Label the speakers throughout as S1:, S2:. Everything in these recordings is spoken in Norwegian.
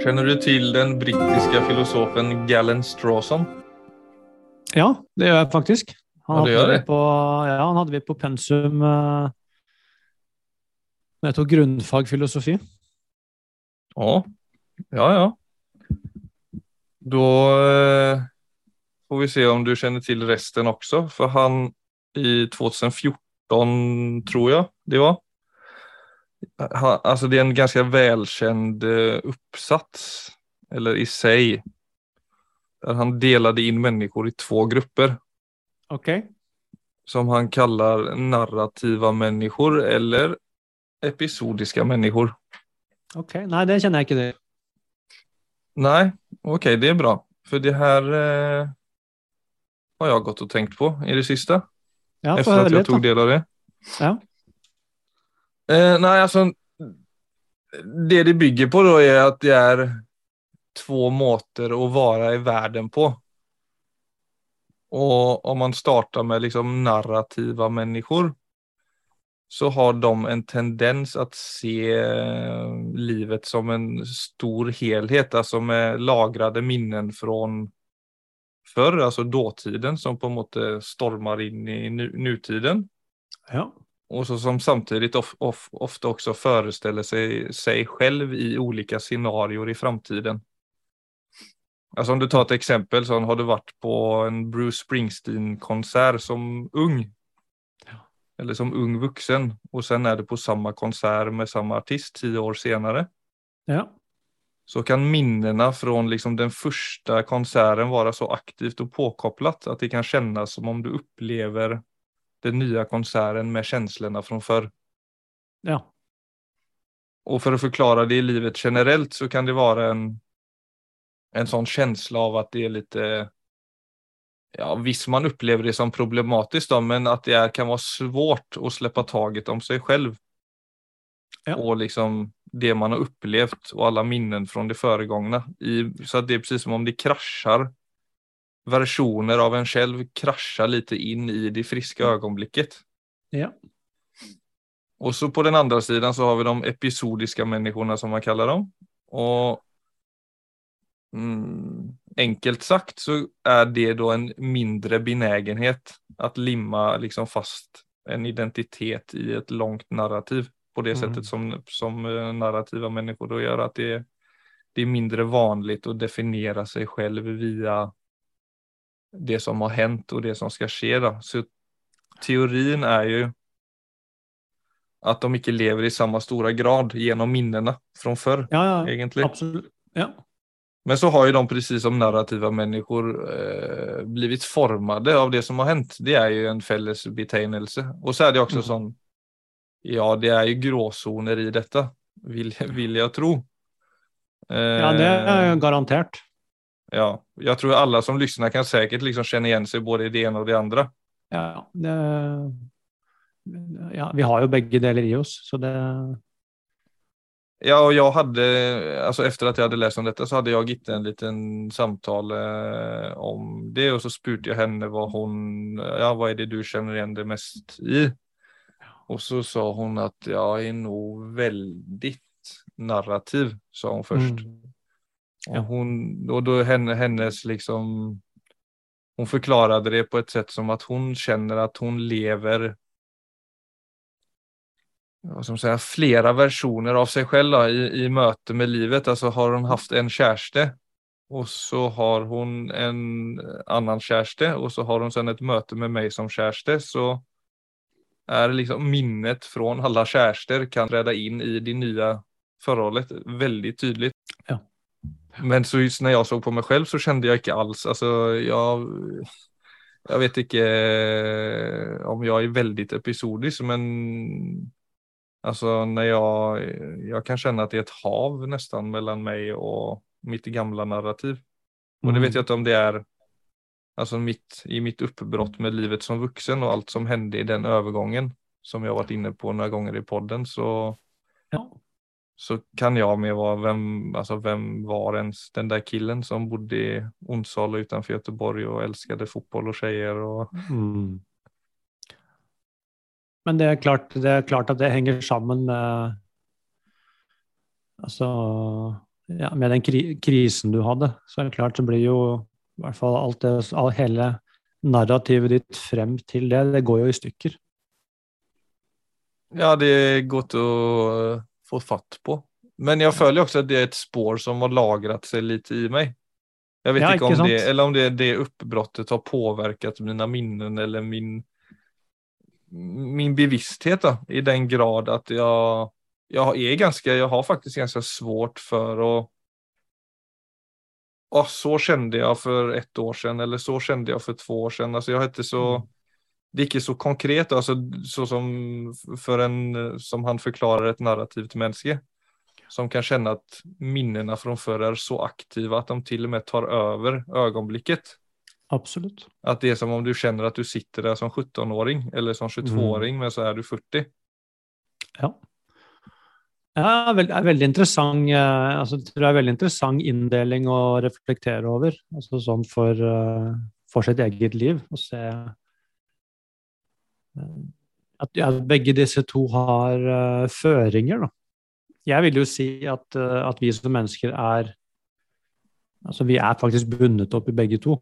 S1: Känner du til den britiske filosofen Galen Strawson?
S2: Ja, det gjør jeg faktisk. Han,
S1: Ja,
S2: hadde, vi på, ja, han hadde vi på pensum uh, jeg tok grunnfag filosofi.
S1: Ja, ja, ja. Da eh, får vi se om du kjenner til resten også, for han i 2014 tror jeg det var. Han, alltså det är en ganska välkänd eh, uppsats, eller i sig. Där han delade in människor i två grupper.
S2: Ok.
S1: Som han kallar narrativa människor eller episodiska människor.
S2: Okej, okay. nej det kjenner jeg ikke Det.
S1: Nej, okej, det är bra. För det här eh, har jag gått och tänkt på i det sista.
S2: Ja,
S1: efter att jag tog del av det.
S2: Ja.
S1: Eh, nei, altså det det bygger på da, er at det er två måter å være i verden på. Og om man starter med liksom narrativa mennesker, så har de en tendens å se eh, livet som en stor helhet, altså med lagrade minnen fra før, altså datiden, som på en måte stormer inn i nu, nutiden.
S2: ja.
S1: Och så som samtidigt of, of, ofta också föreställer sig, sig själv i olika scenarier i framtiden. Alltså om du tar ett exempel så har du varit på en Bruce Springsteen-konsert som ung. Eller som ung vuxen. Och sen är du på samma konsert med samma artist tio år senare.
S2: ja.
S1: Så kan minnena från liksom den första konserten vara så aktivt och påkopplat att det kan kännas som om du upplever den nya konserten med känslorna fra før.
S2: Ja.
S1: Og for å forklare det i livet generellt så kan det være en, en sånn følelse av at det er litt ja visst man opplever det som problematisk, da, men at det er, kan være svårt å slippe taget om seg selv.
S2: Ja.
S1: Og liksom det man har opplevd, og alle minnen fra det foregående. I, så det er akkurat som om det kraschar. Versioner av en själv kraschar lite in i det friska ögonblicket.
S2: Ja.
S1: Och så på den andra sidan så har vi de episodiska människorna som man kallar dem. Och mm, enkelt sagt så är det då en mindre benägenhet att limma liksom fast en identitet i ett långt narrativ på det
S2: Mm.
S1: sättet som, som eh, narrativa människor då gör att det, det är mindre vanligt att definiera sig själv via det som har hänt och det som ska ske. Då. Så teorin är ju att de inte lever i samma stora grad genom minnena från förr
S2: Ja, ja.
S1: egentligen.
S2: Absolutt. Ja.
S1: Men så har ju de precis som narrativa människor eh, blivit formade av det som har hänt. Det är ju en fälles betegnelse. Och så är det också
S2: Mm.
S1: sån, ja det är ju gråzoner i detta, vill, vill jag tro.
S2: ja, det er
S1: Eh,
S2: garantert.
S1: Ja, jag tror alla som lyssnar kan säkert liksom känna igen sig både i det ene og det andre.
S2: Ja, det, ja, vi har jo begge deler i oss, så det
S1: Ja, og jeg hadde, altså Etter at jeg hadde lest om dette, så hadde jeg gitt en liten samtal eh, om det Og så spurte jeg henne hva hun, ja hva er det du kjenner igjen det mest i? Og så sa hun at jeg er nå veldig narrativ, sa hun først.
S2: Mm.
S1: Och hon, då henne, hennes liksom, hon förklarade det på ett sätt som att hon känner att hon lever vad ska säga, flera versioner av sig själv då, i, i möte med livet. Alltså har hon haft en kärste och så har hon en annan kärste och så har sedan ett möte med mig som kärste så är liksom minnet från alla kärster kan träda in i det nya forholdet väldigt tydligt.
S2: Ja.
S1: Men så när jag såg på mig själv så kände jag inte alls, alltså jag, jag vet inte eh, om jag är väldigt episodisk men alltså när jag, jag kan känna att det är ett hav nästan mellan mig och mitt gamla narrativ. Och det vet jag inte om det är alltså mitt, i mitt uppbrott med livet som vuxen och allt som hände i den övergången som jag varit inne på några gånger i podden så,
S2: Ja.
S1: Så kan jag mer vara vem, alltså vem var ens den där killen som bodde i Onsala utanför Göteborg och älskade fotboll och tjejer och
S2: Mm. Men det er, klart, det er klart at det henger sammen med Altså ja, med den kri krisen du hadde, så er det klart så blir jo i hvert fall alt det, all, hele narrativet ditt frem til det, det går jo i stykker.
S1: Ja, det er godt å få fatt på. Men jeg føler også at det er et spår som har lagret seg litt i meg. Jeg vet
S2: Ja,
S1: ikke
S2: om
S1: om det, eller om det, det oppbruddet har påvirket mine minnen eller min, min bevissthet da, i den grad at jeg, jeg er ganske, jeg har faktisk ganske svårt for å Åh, så kjente jeg for ett år siden, eller så kjente jeg for två år siden. Altså, jeg har ikke så,
S2: Mm.
S1: Det är inte så konkret, alltså så som för en, som han förklarar ett narrativt menneske. Som kan känna att minnena från förr är så aktiva att de till och med tar över ögonblicket.
S2: Absolutt.
S1: Att det är som om du känner att du sitter där som 17-åring eller som 22-åring men så är du 40.
S2: Ja. Ja, vel- er veldig interessant, altså, det er veldig interessant inndeling å reflektere over. Altså sånn for, eh, for sitt eget liv. Å se at, ja, begge disse to har uh, føringer, da. Jeg vil jo si at, uh, at vi som mennesker er Altså, vi er faktisk bundet opp i begge to.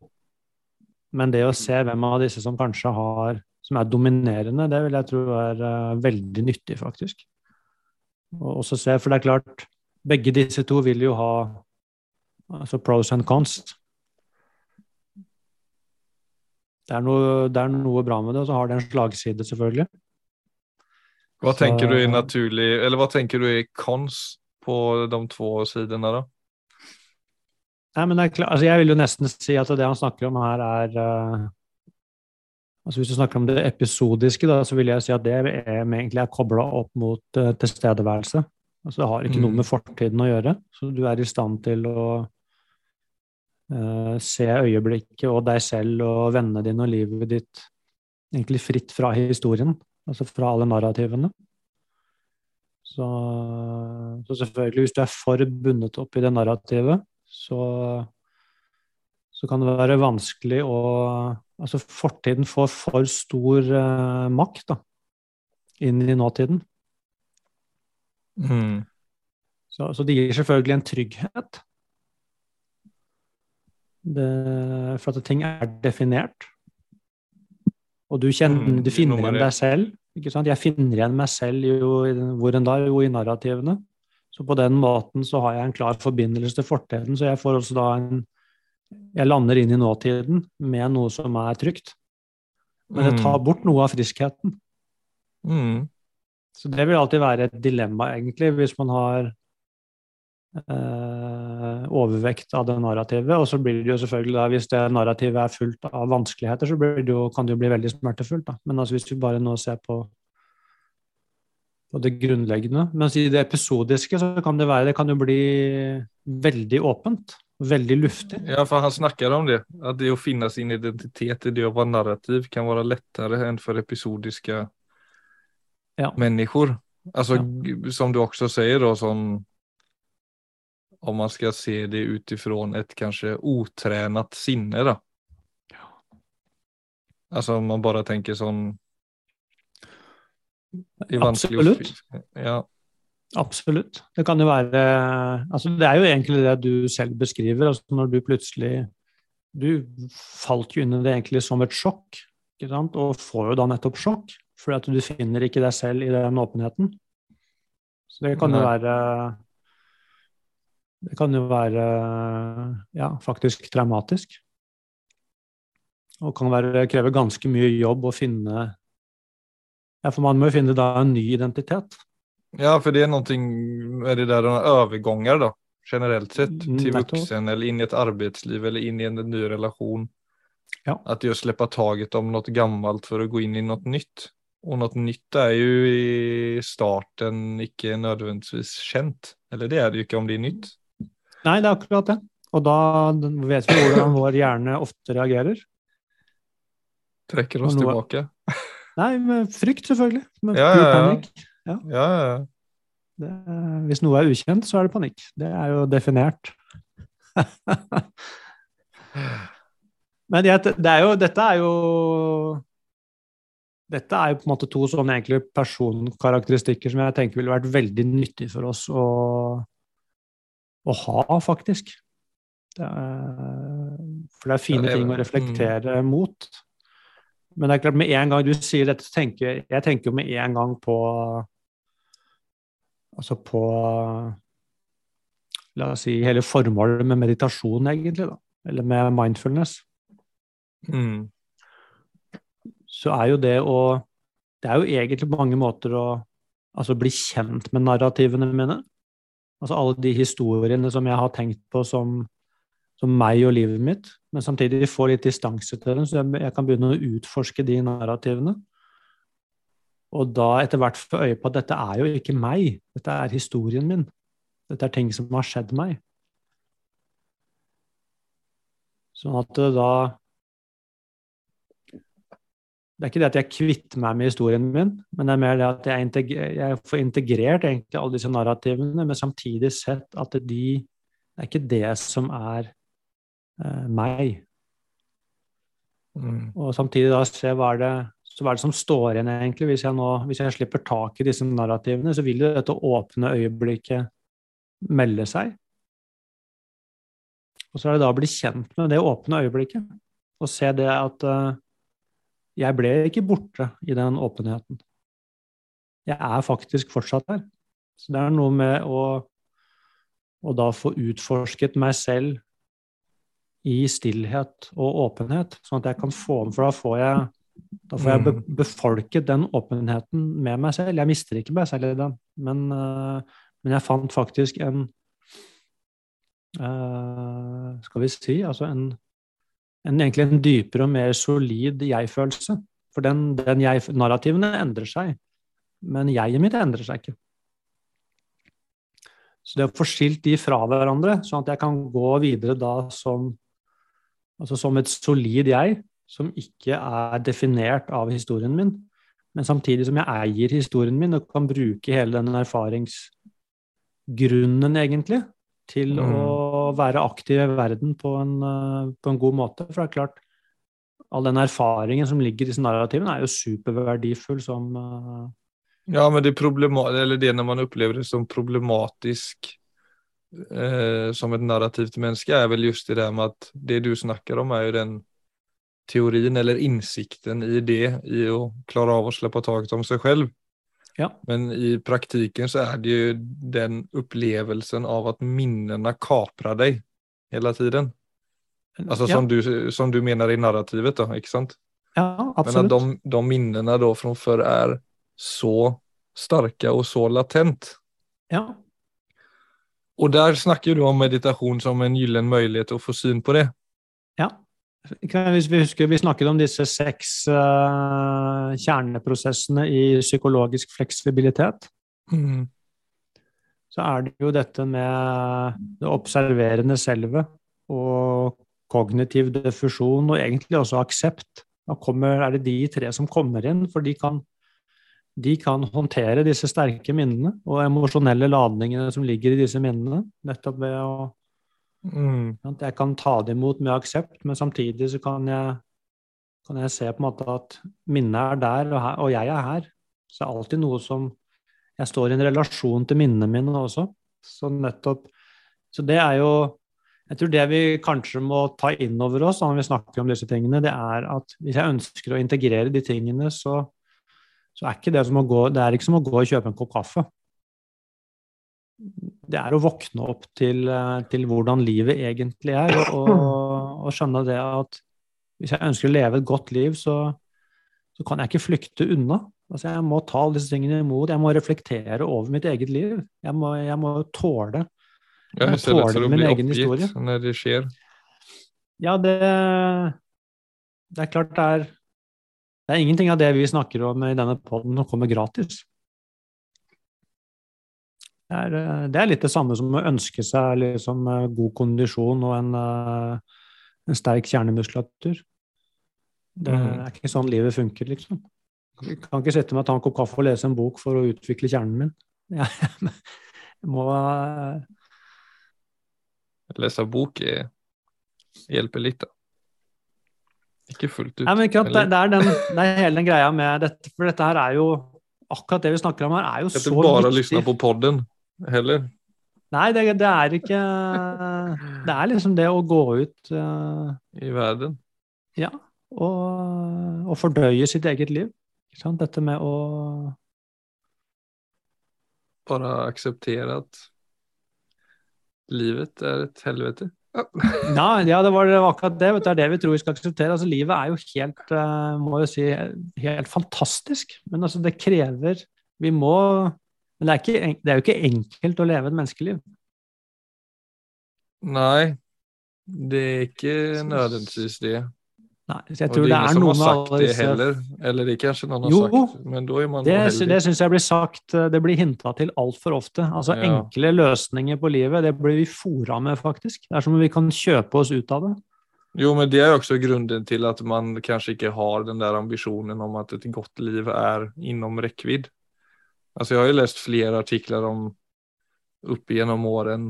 S2: Men det å se hvem av disse som kanskje har Som er dominerende, det vil jeg tro er uh, veldig nyttig, faktisk. Og også se, for det er klart, begge disse to vil jo ha altså pros and cons. Det er, noe, det er noe bra med det, og så har det en slagside, selvfølgelig.
S1: Hva
S2: Så-
S1: tenker du i naturlig, eller hva tenker du i kons på de to sidene, da?
S2: Nei, men det er klart, altså jeg vil jo nesten si at det han snakker om her, er uh, altså Hvis du snakker om det episodiske, da, så vil jeg si at det er, egentlig er kobla opp mot uh, tilstedeværelse. Altså Det har ikke noe
S1: Mm.
S2: med fortiden å gjøre. Så du er i stand til å se øyeblikket og deg selv og vennene dine og livet ditt egentlig fritt fra historien. Altså fra alle narrativene. Så, så selvfølgelig, hvis du er for bundet opp i det narrativet, så, så kan det være vanskelig å Altså fortiden får for stor uh, makt da, inn i nåtiden.
S1: Mm.
S2: Så, så det gir selvfølgelig en trygghet. Det, for at ting er definert. Og du, kjenner,
S1: Mm,
S2: du
S1: er
S2: finner igjen deg selv. Ikke sant? Jeg finner igjen meg selv jo, hvor enn da, jo i narrativene. Så på den måten så har jeg en klar forbindelse til fortiden, så jeg får også da en Jeg lander inn i nåtiden med noe som er trygt. Men det tar bort noe av friskheten.
S1: Mm.
S2: Så det vil alltid være et dilemma, egentlig, hvis man har overvekt av det narrativet. Og så blir det jo selvfølgelig da, hvis det narrativet er fullt av vanskeligheter, så blir det jo, kan det jo bli veldig smertefullt. Da. Men altså, hvis vi bare nå ser på, på det grunnleggende Mens i det episodiske så kan det være Det kan jo bli veldig åpent. Veldig luftig.
S1: Ja, for han snakker om det. At det å finne sin identitet i det å være narrativ kan være lettere enn for episodiske
S2: Ja.
S1: mennesker. Altså,
S2: Ja.
S1: som du også sier, da, som om man skal se det utifrån ett kanske otränat sinne då. Alltså om man bare tenker sån det är vanskelig å
S2: Absolutt.
S1: Ja.
S2: Absolutt. Det kan jo være altså Det er jo egentlig det du selv beskriver. altså Når du plutselig Du falt jo inn i det egentlig som et sjokk, og får jo da nettopp sjokk. Fordi at du finner ikke deg selv i den åpenheten. Så det kan jo være Det kan jo være ja, faktisk traumatisk. Og kan være, kreve ganske mye jobb å finne Ja, for man må jo finne da en ny identitet.
S1: Ja, for det er noe med det der övergångar da, generelt sett,
S2: Til
S1: voksen eller inn i et arbeidsliv eller inn i en ny relasjon?
S2: Ja.
S1: At det å slippe taget om noe gammelt for å gå inn i noe nytt. Og noe nytt er jo i starten ikke nødvendigvis kjent. Eller det er det jo ikke om det er nytt.
S2: Nei, det er akkurat det. Og da vet vi hvordan vår hjerne ofte reagerer.
S1: Trekker oss
S2: noe-
S1: tilbake.
S2: Nei, med frykt, selvfølgelig. Med
S1: Ja, ja, ja.
S2: panikk.
S1: Ja, ja.
S2: Det, hvis noe er ukjent, så er det panikk. Det er jo definert. Men det, det er jo, dette er jo Dette er jo på en måte to sånne egentlig personkarakteristikker som jeg tenker ville vært veldig nyttig for oss å, å ha, faktisk. Det er, for det er fine ting å reflektere mot. Men det er klart, med en gang du sier dette, tenker jeg tenker jo med en gang på Altså på La oss si hele formålet med meditasjon, egentlig, da. Eller med mindfulness.
S1: Mm.
S2: Så er jo det å Det er jo egentlig mange måter å altså bli kjent med narrativene mine. Altså alle de historiene som jeg har tenkt på som, som meg og livet mitt, men samtidig få litt distanse til dem, så jeg, jeg kan begynne å utforske de narrativene. Og da etter hvert få øye på at dette er jo ikke meg, dette er historien min. Dette er ting som har skjedd meg. Sånn at det da Det er ikke det at jeg kvitter meg med historien min, men det er mer det at jeg, integrer, jeg får integrert egentlig alle disse narrativene, men samtidig sett at de Det er ikke det som er eh, meg.
S1: Mm.
S2: Og samtidig da se hva er det, så hva er det som står igjen, egentlig. Hvis jeg, nå, hvis jeg slipper tak i disse narrativene, så vil jo dette åpne øyeblikket melde seg. Og så er det da å bli kjent med det åpne øyeblikket, og se det at eh, jeg ble ikke borte i den åpenheten. Jeg er faktisk fortsatt her. Så det er noe med å, å da få utforsket meg selv i stillhet og åpenhet, sånn at jeg kan få den, for da får jeg da får jeg be befolket den åpenheten med meg selv. Jeg mister ikke meg selv i den, men, uh, men jeg fant faktisk en uh, Skal vi si altså en, en, egentlig en dypere og mer solid jeg-følelse. For den, den jeg, narrativene endrer seg, men jeget mitt endrer seg ikke. Så det å få skilt de fra hverandre, sånn at jeg kan gå videre da som, altså som et solid jeg, som ikke er definert av historien min, men samtidig som jeg eier historien min og kan bruke hele den erfaringsgrunnen, egentlig, til
S1: Mm.
S2: å være aktiv i verden på en, eh, på en god måte. For det er klart, all den erfaringen som ligger i disse narrativene, er jo superverdifull som uh...
S1: Ja, men det, eller det når man opplever det som problematisk eh, som et narrativt menneske er vel just det der med at det du snakker om er jo den teorien eller innsikten i det, i å klare av å slippe taket om seg själv.
S2: Ja.
S1: Men i praktikken så er det jo den opplevelsen av at minnena kaprar deg hele tiden. Alltså
S2: ja,
S1: som, du, som du mener i narrativet da, ikke sant?
S2: ja,
S1: Men
S2: at
S1: de, de minnena da fra før er så starka og så latent.
S2: Ja.
S1: Og der snakker du om meditation som en gyllen mulighet å få syn på det.
S2: Hvis vi husker, vi snakket om disse seks uh, kjerneprosessene i psykologisk fleksibilitet.
S1: Mm.
S2: Så er det jo dette med det observerende selvet og kognitiv diffusjon, og egentlig også aksept. Da kommer, er det de tre som kommer inn, for de kan, de kan håndtere disse sterke minnene og emosjonelle ladningene som ligger i disse minnene, nettopp ved å
S1: Mm.
S2: Jeg kan ta det imot med aksept, men samtidig så kan jeg, kan jeg se på en måte at minnet er der, og, her, og jeg er her. Så det er alltid noe som Jeg står i en relasjon til minnene mine også. Så nettopp Så det er jo Jeg tror det vi kanskje må ta inn over oss når vi snakker om disse tingene, det er at hvis jeg ønsker å integrere de tingene, så, så er ikke det som å gå Det er ikke som å gå og kjøpe en kopp kaffe det er å våkne opp til, eh, til hvordan livet egentlig er, og, og, skjønne det at hvis jeg ønsker å leve et godt liv, så, så kan jeg ikke flykte unna. Altså, jeg må ta disse tingene imot. Jeg må reflektere over mitt eget liv. Jeg må, jeg må tåle
S1: Jeg
S2: må
S1: för att
S2: min
S1: bli
S2: egen historie.
S1: når det skjer.
S2: Ja, det, det er klart det er Det er ingenting av det vi snakker om i denne poden som kommer gratis. Det er, eh, det er litt det samme som å ønske seg liksom eh, god kondisjon og en, eh, en sterk kjernemuskulatur. Det
S1: Mm.
S2: er ikke sånn livet funker, liksom. Jeg kan ikke sette meg og ta en kopp kaffe og lese en bok for å utvikle kjernen min. Jeg må
S1: Lese bok hjelper litt, da. Ikke fullt ut.
S2: Nei, men ikke at det, det, er den, det er hele den greia med dette, for dette her er jo Akkurat det vi snakker om her, er jo
S1: Ikke
S2: så
S1: bare
S2: å
S1: lyssna på podden heller.
S2: Nei, det, det, er ikke Det er liksom det å gå ut uh,
S1: I verden.
S2: Ja. Og, og, fordøye sitt eget liv. Dette med å
S1: Bare akseptere at livet er et helvete.
S2: Nei, ja, det var, det var, akkurat det. Det er det vi tror vi skal akseptere. Altså, livet er jo helt, uh, må jo si, helt fantastisk. Men altså, det krever Vi må Men det er, ikke, det er jo ikke enkelt å leve et menneskeliv.
S1: Nei, det er ikke nødvendigvis det.
S2: Nei, så jeg tror det, det er, noen som har
S1: alle disse heller. Eller det er kanskje noen har jo, sagt, men da er man
S2: det, det syns jeg blir sagt, eh, det blir hinta til altfor ofte. Altså ja. Enkle løsninger på livet, det blir vi fora med, faktisk. Det er som om vi kan kjøpe oss ut av det.
S1: Jo, men det er også grunnen til at man kanskje ikke har den der ambisjonen om at et godt liv er innom rekkevidde. Altså, jeg har jo lest flere artikler om upp gjennom åren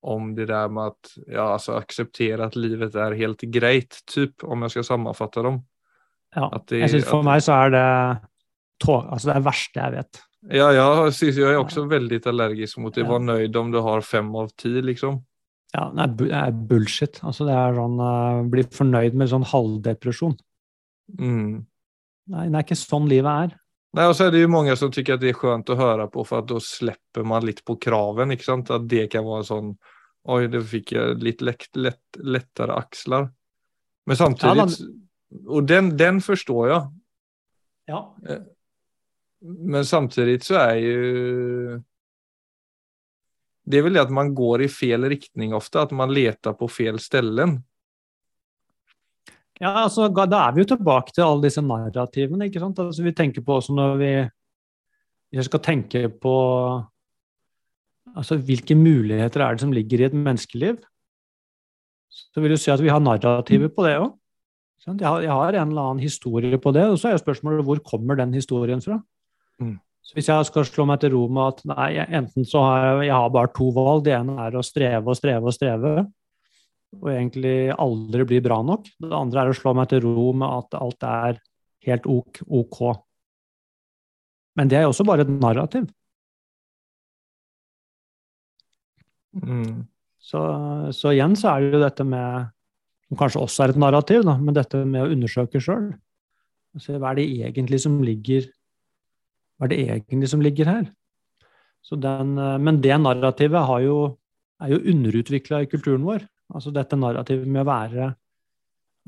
S1: om det der med att ja, alltså acceptera att livet er helt greit, typ, om jeg skal sammanfatta dem.
S2: Ja, det, jeg synes For at... meg så er det altså det verste jeg vet.
S1: Ja, ja jeg er også veldig allergisk mot det. Var nøyd om du har fem av ti, liksom.
S2: Ja, det er bullshit. Altså, det er sånn uh, Bli fornøyd med sånn halvdepresjon.
S1: Mm.
S2: Nei, det er ikke sånn livet er.
S1: Nei, og så er det jo mange som tykker at det er skjønt å høre på, for at da slipper man litt på kraven. ikke sant? At det kan være sånn Oi, det fikk jeg litt lett, lett, lettere aksler. Men samtidig ja, Og den, den forstår jeg.
S2: Ja.
S1: Eh, men samtidig så er jo Det er vel det at man går i feil retning ofte, at man leter på feil steder.
S2: Ja, altså, Da er vi jo tilbake til alle disse narrativene. ikke sant? Altså, vi tenker på også når vi, jeg skal tenke på altså, hvilke muligheter er det som ligger i et menneskeliv, så vil du si at vi har narrativer på det òg. Jeg, jeg, har en eller annen historie på det, og så er jo spørsmålet hvor kommer den historien fra?
S1: Mm.
S2: Så Hvis jeg skal slå meg til ro med at nei, enten så har jeg, jeg har bare to valg, det ene er å streve og streve og streve, og egentlig aldri blir bra nok. Det andre er å slå meg til ro med at alt er helt ok. ok. Men det er jo også bare et narrativ.
S1: Mm.
S2: Så, så, igjen så er det jo dette med Som kanskje også er et narrativ, da, men dette med å undersøke sjøl. Altså, hva er det egentlig som ligger Hva er det egentlig som ligger her? Den, men det narrativet jo, er jo underutvikla i kulturen vår. Altså dette narrativet med å være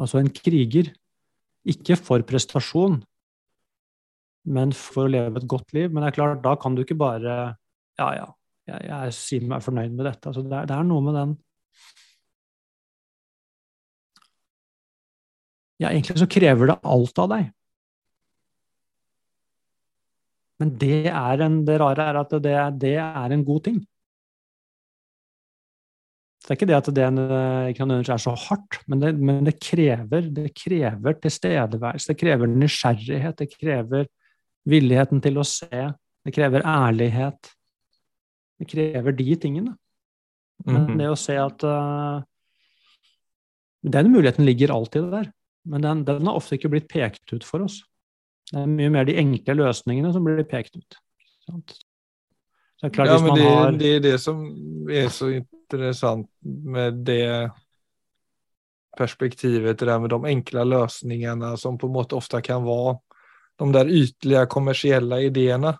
S2: altså en kriger. Ikke for prestasjon, men for å leve et godt liv. Men det er klart, da kan du ikke bare Ja, ja, jeg, jeg sier meg fornøyd med dette. Altså det, er, det er noe med den Ja, egentlig så krever det alt av deg. Men det, er en, det rare er at det, det er en god ting. Så det er ikke det at det ikke nødvendigvis er så hardt, men det, men det krever, det krever tilstedeværelse, det krever nysgjerrighet, det krever villigheten til å se, det krever ærlighet. Det krever de tingene. Men mhm. det å se at uh, Den muligheten ligger alltid der, men den, den har ofte ikke blitt pekt ut for oss. Det er mye mer de enkle løsningene som blir pekt ut.
S1: Klart, ja, men det, har... det, er det som er så interessant med det perspektivet, det der med de enkle løsningene som på en måte ofte kan være de der ytlige kommersielle ideene.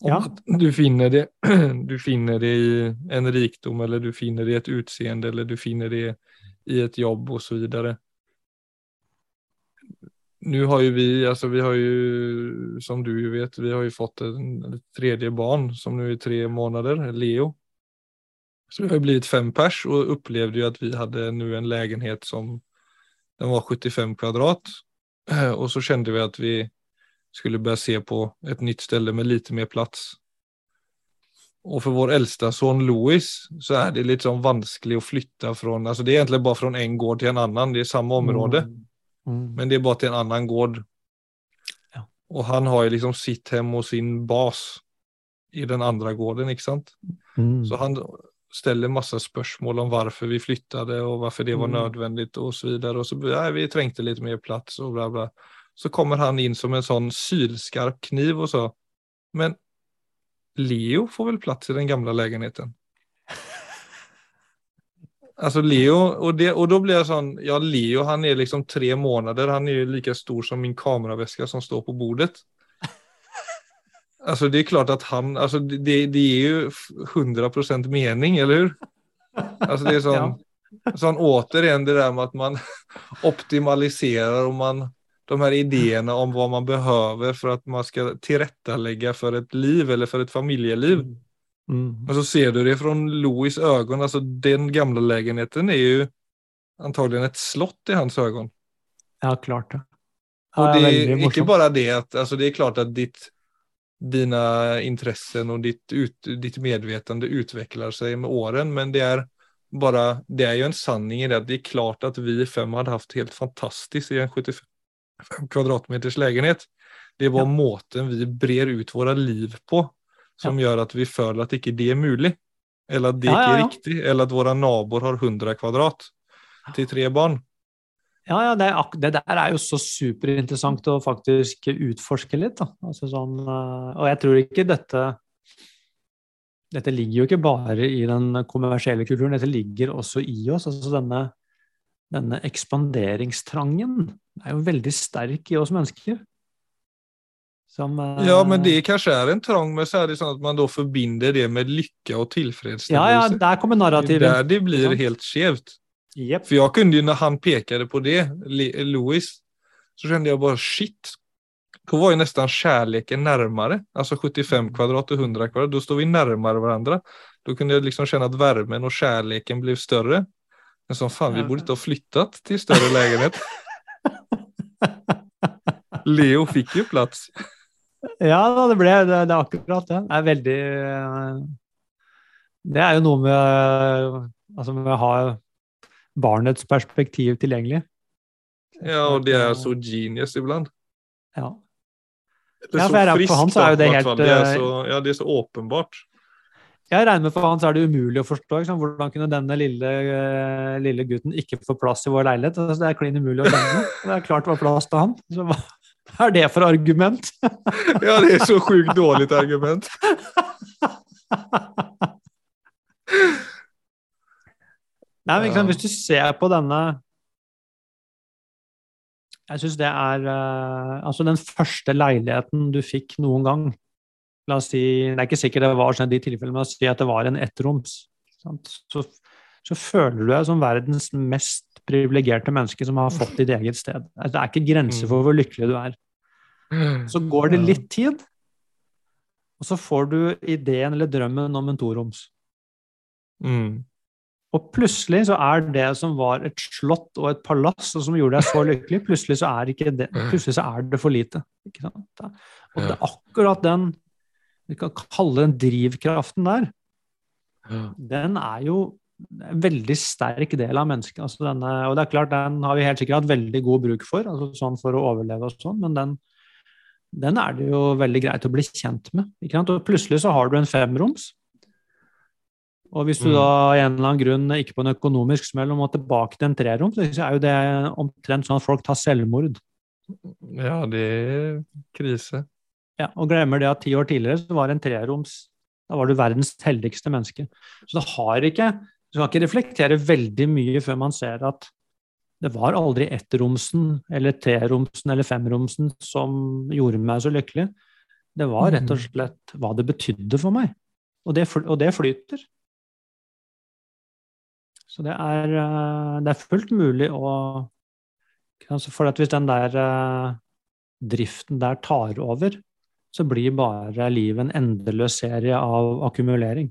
S1: Om ja. at du finner, det, du finner det i en rikdom, eller du finner det i et utseende, eller du finner det i et jobb osv. så vidare nu har ju vi, alltså vi har ju, som du ju vet, vi har ju fått en, tredje barn som nu är tre månader, Leo. Så vi har blivit fem pers och upplevde ju att vi hade nu en lägenhet som den var 75 kvadrat. Och så kände vi att vi skulle börja se på ett nytt ställe med lite mer plats. Och för vår äldsta son Louis så är det lite sånn vanskelig att flytta från, alltså det är egentligen bara från en gård till en annan, det är samma område. Mm.
S2: Mm.
S1: Men det er bare til en annen gård.
S2: Ja.
S1: Og han har jo liksom sitt hjem og sin bas i den andre gården, ikke sant?
S2: Mm.
S1: Så han ställer masse spørsmål om hvorfor vi flyttet og hvorfor det var mm. nödvändigt och så vidare. Och så nej, vi trengte litt mer plats og bla bla. Så kommer han inn som en sånn sylskarp kniv og så. Men Leo får väl plats i den gamla lägenheten. Alltså Leo, och, det, och då blir jag sån, ja Leo han är liksom tre månader, han är ju lika stor som min kameraväska som står på bordet. Alltså det är klart att han, alltså det, det är ju 100% mening, eller hur? Alltså det är sån, ja. sån återigen det där med att man optimaliserar och man, de här idéerna om vad man behöver för att man ska tillrättalägga för ett liv eller för ett familjeliv. Mm. Mm. Så ser du det från Louis ögon, alltså den gamla lägenheten är ju antagligen ett slott i hans ögon.
S2: Ja, klart. Ja.
S1: Och det är inte bara det att, alltså det är klart att ditt, dina intressen och ditt, ut, ditt medvetande utvecklar sig med åren, men det är bara, det är ju en sanning i det att det är klart att vi fem hade haft helt fantastiskt i en 75 kvadratmeters lägenhet. Det var ja. måten vi brer ut våra liv på som gör at vi føler at ikke det er mulig. Eller at det ikke er riktig. Eller at våre naboer har 100 kvadrat til tre barn.
S2: Ja, ja det, det, der er jo så superinteressant å faktisk utforske litt. Altså sånn, eh, og jeg tror ikke dette Dette ligger jo ikke bare i den kommersielle kulturen, dette ligger også i oss. altså denne, denne ekspanderingstrangen er jo veldig sterk i oss mennesker.
S1: Som, uh... Ja, men det kanskje er en trang, men så er det sånn at man da forbinder det med lykke og tilfredsstillelse.
S2: Ja, ja, der kommer narrativet.
S1: Der det blir helt skjevt.
S2: Yep.
S1: For jeg kunne jo, når han pekade på det, Louis, så kjente jeg bare shit. Då var jo nesten kjærligheten nærmere. Altså 75 mm. kvadrat og 100 kvadrat, Da står vi nærmere hverandre. Da kunne jeg liksom kjenne at varmen og kjærligheten ble større. Men sånn faen, vi burde ikke ha flyttet til større leilighet. Leo fikk jo plats.
S2: Ja, det ble det, det er akkurat det. Det er veldig Det er jo noe med, altså med å ha barnets perspektiv tilgjengelig.
S1: Ja, og det er så genius iblant.
S2: Ja.
S1: Det er ja, så friskt, for han så er jo det helt det er så, Ja, det er så åpenbart.
S2: Jeg regner med for han så er det umulig å forstå. Liksom. Hvordan kunne denne lille, lille, gutten ikke få plass i vår leilighet? Altså, det er klin umulig å skjønne. Det er klart det var plass til han. Så er det for argument?
S1: ja, det er så sjukt dårlig argument.
S2: Nei, men liksom, Hvis du ser på denne Jeg syns det er uh, Altså, den første leiligheten du fikk noen gang La oss si Det er ikke sikkert det var sånn i de tilfellene, men la oss si at det var en ettroms. Så, så føler du deg som verdens mest privilegerte menneske som har fått ditt eget sted. Altså, det er ikke grenser for hvor lykkelig du er. Så går det litt tid, og så får du ideen eller drømmen om en toroms.
S1: Mm.
S2: Og plutselig så er det som var et slott og et palass, og som gjorde deg så lykkelig, plutselig så er, det, plutselig så er det for lite. Og det er akkurat den vi kan kalle den drivkraften der, den er jo veldig sterk del av mennesket. Altså denne, og det er klart, den har vi helt sikkert hatt veldig god bruk for, altså sånn for å overleve og sånn, men den, den er det jo veldig greit å bli kjent med. Og plutselig så har du en femroms. Og hvis du mm. da i en eller annen grunn ikke på en økonomisk smell må tilbake til en treroms, så er jo det omtrent sånn at folk tar selvmord.
S1: Ja, det er krise.
S2: Ja, Og glemmer det at ti år tidligere så var en treroms Da var du verdens heldigste menneske. Så det har ikke Du skal ikke reflektere veldig mye før man ser at det var aldri ettromsen eller treromsen eller femromsen som gjorde meg så lykkelig. Det var rett og mm. slett hva det betydde for meg. Og det, og det flyter. Så det er, eh, det er, fullt mulig å For hvis den der eh, driften der tar over, så blir bare livet en endeløs serie av akkumulering.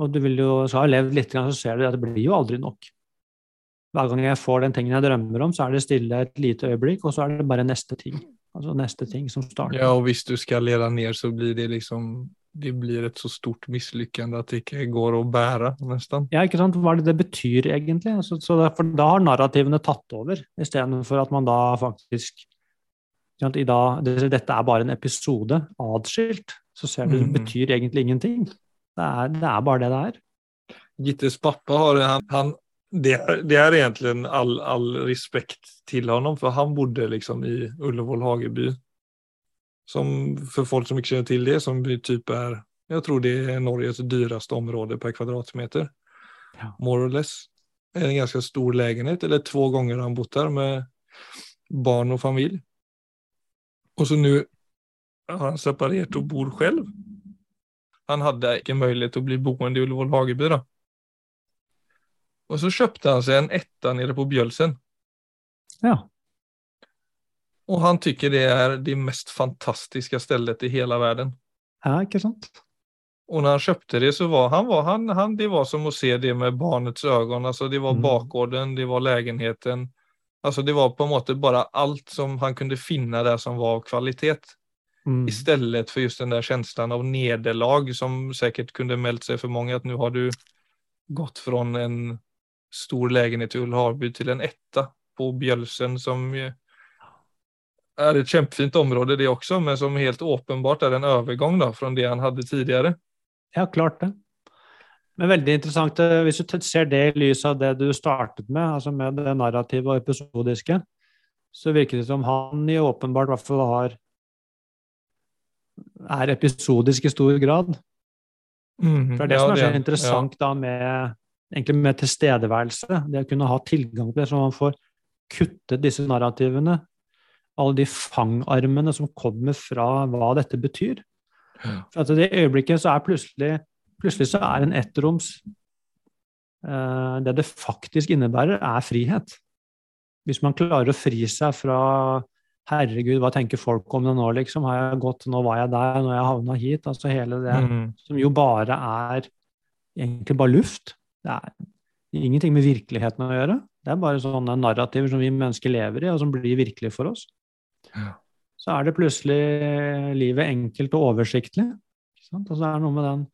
S2: Og du vil jo, så har levd litt, så ser du at det blir jo aldri nok hver gang jeg får den tingen jeg drømmer om, så er det stille et lite øyeblikk, og så er det bare neste ting. Altså neste ting som starter.
S1: Ja, og hvis du skal lede ned, så blir det liksom det blir et så stort mislykkende at det ikke går å bære, nesten.
S2: Ja, ikke sant. Hva er det det betyr, egentlig? Så, så derfor, for da har narrativene tatt over, istedenfor at man da faktisk i dag, Dette er bare en episode, adskilt. Så ser du det mm. betyr egentlig ingenting. Det er, det er bare det det er.
S1: Gittes pappa har, han, han det, det, er egentlig all, all respekt til ham, for han bodde liksom i Ullevål Hageby. Som for folk som ikke kjenner til det, som typ er Jeg tror det er Norges dyraste område per kvadratmeter.
S2: Ja.
S1: More or less. En ganske stor leilighet, eller två ganger har han bott der med barn og familj. Og så nu har han separert og bor själv. Han hadde ikke mulighet til å bli boende i Ullevål Hageby da. Og så kjøpte han seg en etta nere på Bjølsen.
S2: Ja.
S1: Og han tykker det er det mest fantastiske stedet i hele verden.
S2: ja, ikke sant?
S1: Og når han kjøpte det så var han, var, han, han det var som å se det med barnets øyne. Altså, det var
S2: Mm.
S1: bakgården, det var leiligheten. Altså, det var på en måte bare alt som han kunne finne der som var av kvalitet.
S2: Mm.
S1: Istället för just den där känslan av nederlag som säkert kunde mält sig för många att nu har du gått från en stor lägenhet i Ullharby till en etta på Bjölsen som er är ett kämpefint område det också, men som helt åpenbart är en övergång då från det han hade tidigare.
S2: Ja, klart det. Men veldig interessant eh, hvis du ser det i lys av det du startet med, altså med det narrative og episodiske, så virker det som han i åpenbart i hvert fall har er episodisk i stor grad.
S1: Mm,
S2: For det er det
S1: ja,
S2: som er så
S1: det-
S2: interessant da med, med tilstedeværelse, det å kunne ha tilgang til det, så man får kuttet disse narrativene, alle de fangarmene som kommer fra hva dette betyr.
S1: Ja.
S2: For at i det øyeblikket så er plutselig, plutselig så er en ettroms eh, Det det faktisk innebærer, er frihet. Hvis man klarer å fri seg fra Herregud, hva tenker folk om det nå, liksom? Har jeg gått, nå var jeg der, nå har jeg havna hit. Altså hele det
S1: mm.
S2: som jo bare er egentlig bare luft. Det er ingenting med virkeligheten å gjøre. Det er bare sånne narrativer som vi mennesker lever i, og som blir virkelige for oss.
S1: Ja.
S2: Så er det plutselig livet enkelt og oversiktlig. Og så er det noe med den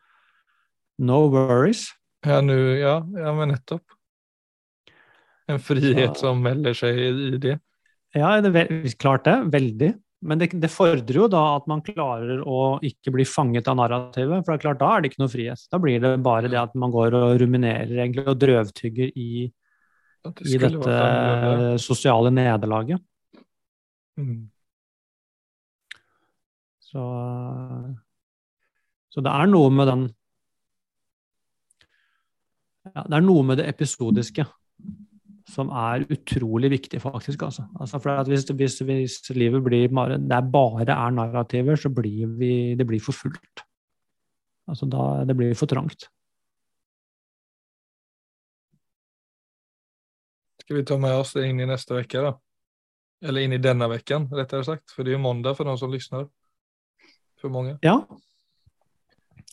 S2: no worries.
S1: Ja, nu, ja, ja, men nettopp. En frihet
S2: Så-
S1: som melder seg i det.
S2: Ja, det er klart det. Veldig. Men det, det fordrer jo da at man klarer å ikke bli fanget av narrativet. For det er klart, da er det ikke noe frihet. Da blir det bare det at man går og ruminerer egentlig og drøvtygger i,
S1: det
S2: i dette
S1: vært
S2: sosiale nederlaget.
S1: Mm.
S2: Så, så det er noe med den ja, Det er noe med det episodiske som er utrolig viktig, faktisk. Altså. Altså for hvis, hvis, hvis livet blir bare, det bare er narrativer, så blir vi, det blir for fullt. Altså da, det blir for trangt.
S1: Skal vi ta med oss det inn i neste uke, da? Eller inn i denne uken, rettere sagt. For det er jo måndag for de som lytter. For mange.
S2: Ja.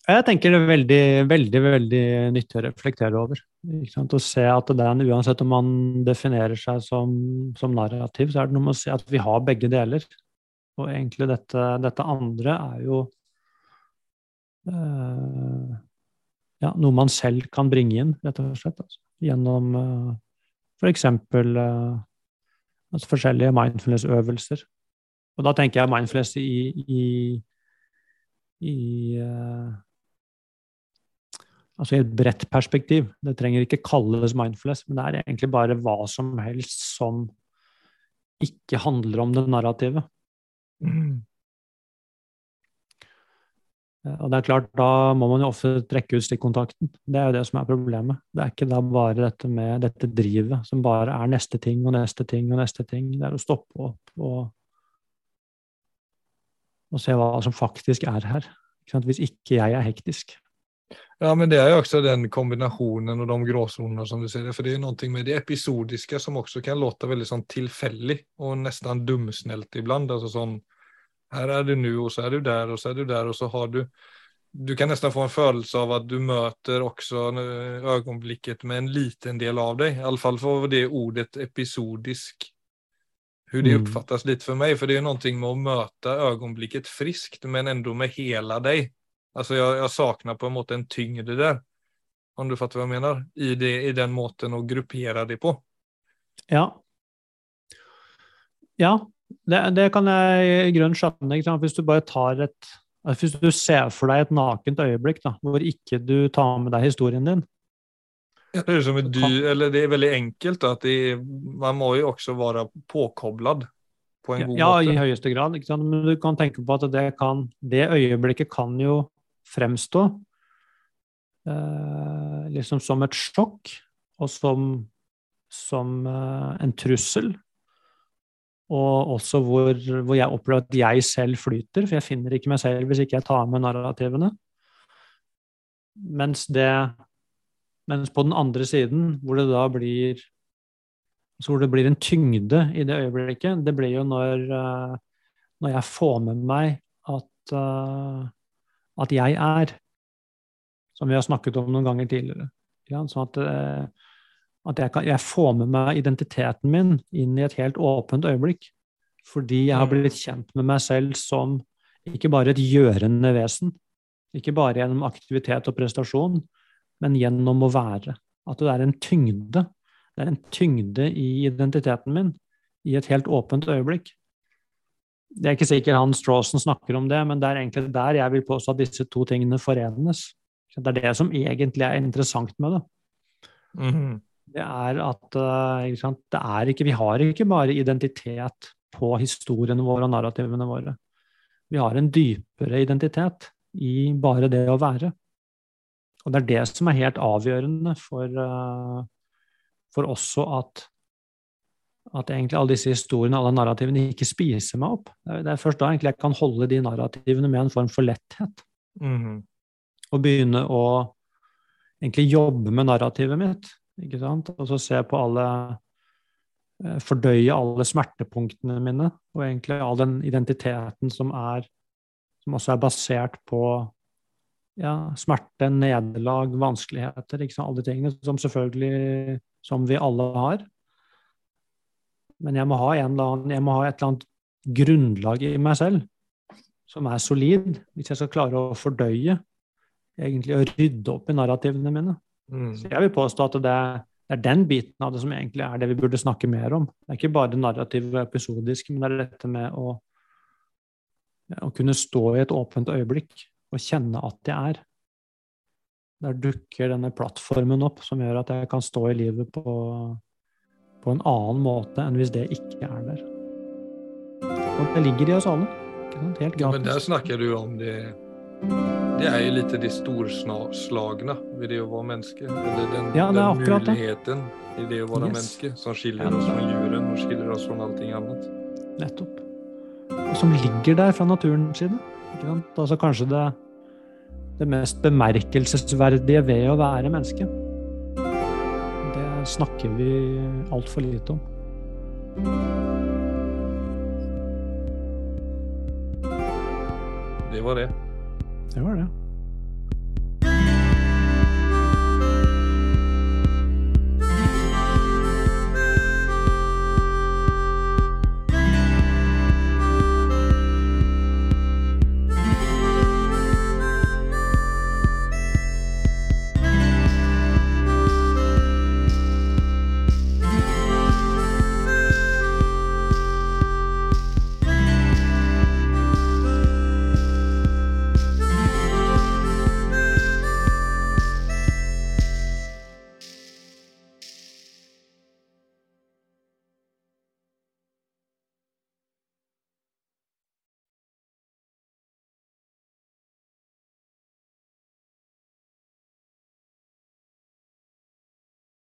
S2: Jeg tenker det er veldig, veldig veldig nyttig å reflektere over. Å se at den, uansett om man definerer seg som, som narrativ, så er det noe med å se at vi har begge deler. Og egentlig dette, dette andre er jo eh, ja, noe man selv kan bringe inn, rett og slett. Altså. Gjennom uh, f.eks. Uh, altså forskjellige mindfulness-øvelser. Og da tenker jeg mindfulness i, i i eh, Altså i et bredt perspektiv. Det trenger ikke kalles mindfulness, men det er egentlig bare hva som helst som ikke handler om det narrativet.
S1: Mm.
S2: Og det er klart, da må man jo ofte trekke ut stikkontakten. Det er jo det som er problemet. Det er ikke da bare dette med dette drivet som bare er neste ting og neste ting og neste ting. Det er å stoppe opp og, og se hva som faktisk er her. Hvis ikke jeg er hektisk.
S1: Ja, men det är jo också den kombinationen och de gråzonerna som du säger. För det är någonting med det episodiska som också kan låta väldigt sånn tillfällig och nästan dumsnällt ibland. Alltså sånn, här är du nu och så är du där och så är du där och så har du du kan nesten få en følelse av at du møter også øyeblikket med en liten del av deg. I for det ordet episodisk. Hur det
S2: oppfattes
S1: litt for meg. For För det er noe med å møte øyeblikket friskt men enda med hele dig. Alltså jag, jag saknar på en måte en tyngd där. Om du fattar vad jag menar. I, det, i den måten att gruppera det på.
S2: Ja. Ja, det, det kan jeg i grunnen skjønne. Hvis du bare tar et Hvis du ser for deg et nakent øyeblikk da, hvor ikke du tar med deg historien din,
S1: Det är, som ett dy, eller det är väldigt enkelt då, att det är, man må ju också vara påkopplad. på en god
S2: ja,
S1: måte.
S2: i høyeste grad. Men du kan tenke på at det, kan, det øyeblikket kan jo fremstå eh, liksom som et sjokk, og som, som eh, en trussel. Og også hvor, hvor, jeg opplever at jeg selv flyter, for jeg finner ikke meg selv hvis ikke jeg tar med narrativene. Mens det Mens på den andre siden, hvor det da blir hvor det blir en tyngde i det øyeblikket, det blir jo når, uh, når jeg får med meg at, uh, at jeg er. Som vi har snakket om noen ganger tidligere. Ja, sånn at, uh, at jeg, kan, jeg, får med meg identiteten min inn i et helt åpent øyeblikk. Fordi jeg har blitt kjent med meg selv som ikke bare et gjørende vesen. Ikke bare gjennom aktivitet og prestasjon, men gjennom å være. At det er en tyngde. Det er en tyngde i identiteten min i et helt åpent øyeblikk. Det er ikke sikkert han Strawson snakker om det, men det er egentlig der jeg vil påstå at disse to tingene forenes. Det er det som egentlig er interessant med det.
S1: Mm.
S2: Det er at eh, det er ikke, vi har ikke bare identitet på historiene våre og narrativene våre. Vi har en dypere identitet i bare det å være. Og det er det som er helt avgjørende for, uh, for også at, at egentlig alle disse historiene, alle narrativene, ikke spiser meg opp. Det er først da egentlig jeg kan holde de narrativene med en form for letthet.
S1: Mm.
S2: Og begynne å egentlig jobbe med narrativet mitt. ikke sant? Og så se på alle eh, Fordøye alle smertepunktene mine, og egentlig all den identiteten som er Som også er basert på ja, smerte, nederlag, vanskeligheter, ikke sant? alle de tingene som selvfølgelig som vi alle har. Men jeg må ha, annen, jeg må ha et eller annet grunnlag i meg selv som er solid, hvis jeg skal klare å fordøye egentlig å rydde opp i narrativene mine.
S1: Mm.
S2: Så jeg vil påstå at det er, det er, den biten av det som egentlig er det vi burde snakke mer om. Det er ikke bare narrativ og episodisk, men det er dette med å, å kunne stå i et åpent øyeblikk og kjenne at jeg er. Der dukker denne plattformen opp som gjør at jeg kan stå i livet på, på en annen måte enn hvis det ikke er der. Og det ligger i oss alle. Helt gratis.
S1: Ja, men der snakker du om det Det er jo litt det storslagne ved det å være menneske. Eller den,
S2: ja,
S1: den muligheten i det å være
S2: yes.
S1: menneske som skiller oss fra djuren og skiller oss fra allting annet.
S2: Nettopp. Og som ligger der fra naturens side. Altså kanskje det, det mest bemerkelsesverdige ved å være menneske. Snakker vi altfor lite om.
S1: Det var det.
S2: Det var det.